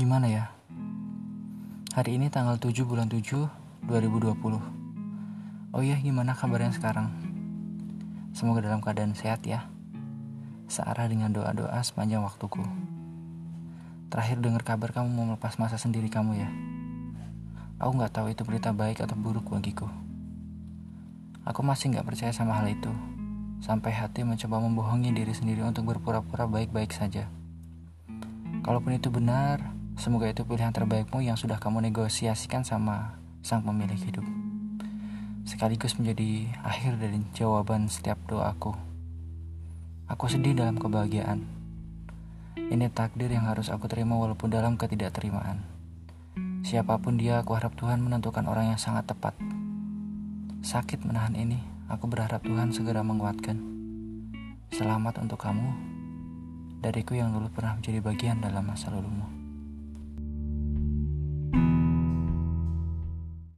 Gimana ya? Hari ini tanggal 7 bulan 7 2020 Oh iya gimana kabarnya sekarang? Semoga dalam keadaan sehat ya. Searah dengan doa-doa sepanjang waktuku. Terakhir dengar kabar kamu mau melepas masa sendiri kamu ya. Aku gak tahu itu berita baik atau buruk bagiku. Aku masih gak percaya sama hal itu. Sampai hati mencoba membohongi diri sendiri untuk berpura-pura baik-baik saja. Kalaupun itu benar, semoga itu pilihan terbaikmu yang sudah kamu negosiasikan sama sang pemilik hidup. Sekaligus menjadi akhir dari jawaban setiap doaku. Aku sedih dalam kebahagiaan. Ini takdir yang harus aku terima walaupun dalam ketidakterimaan. Siapa pun dia, aku harap Tuhan menentukan orang yang sangat tepat. Sakit menahan ini, aku berharap Tuhan segera menguatkan. Selamat untuk kamu dariku yang dulu pernah menjadi bagian dalam masa lalumu.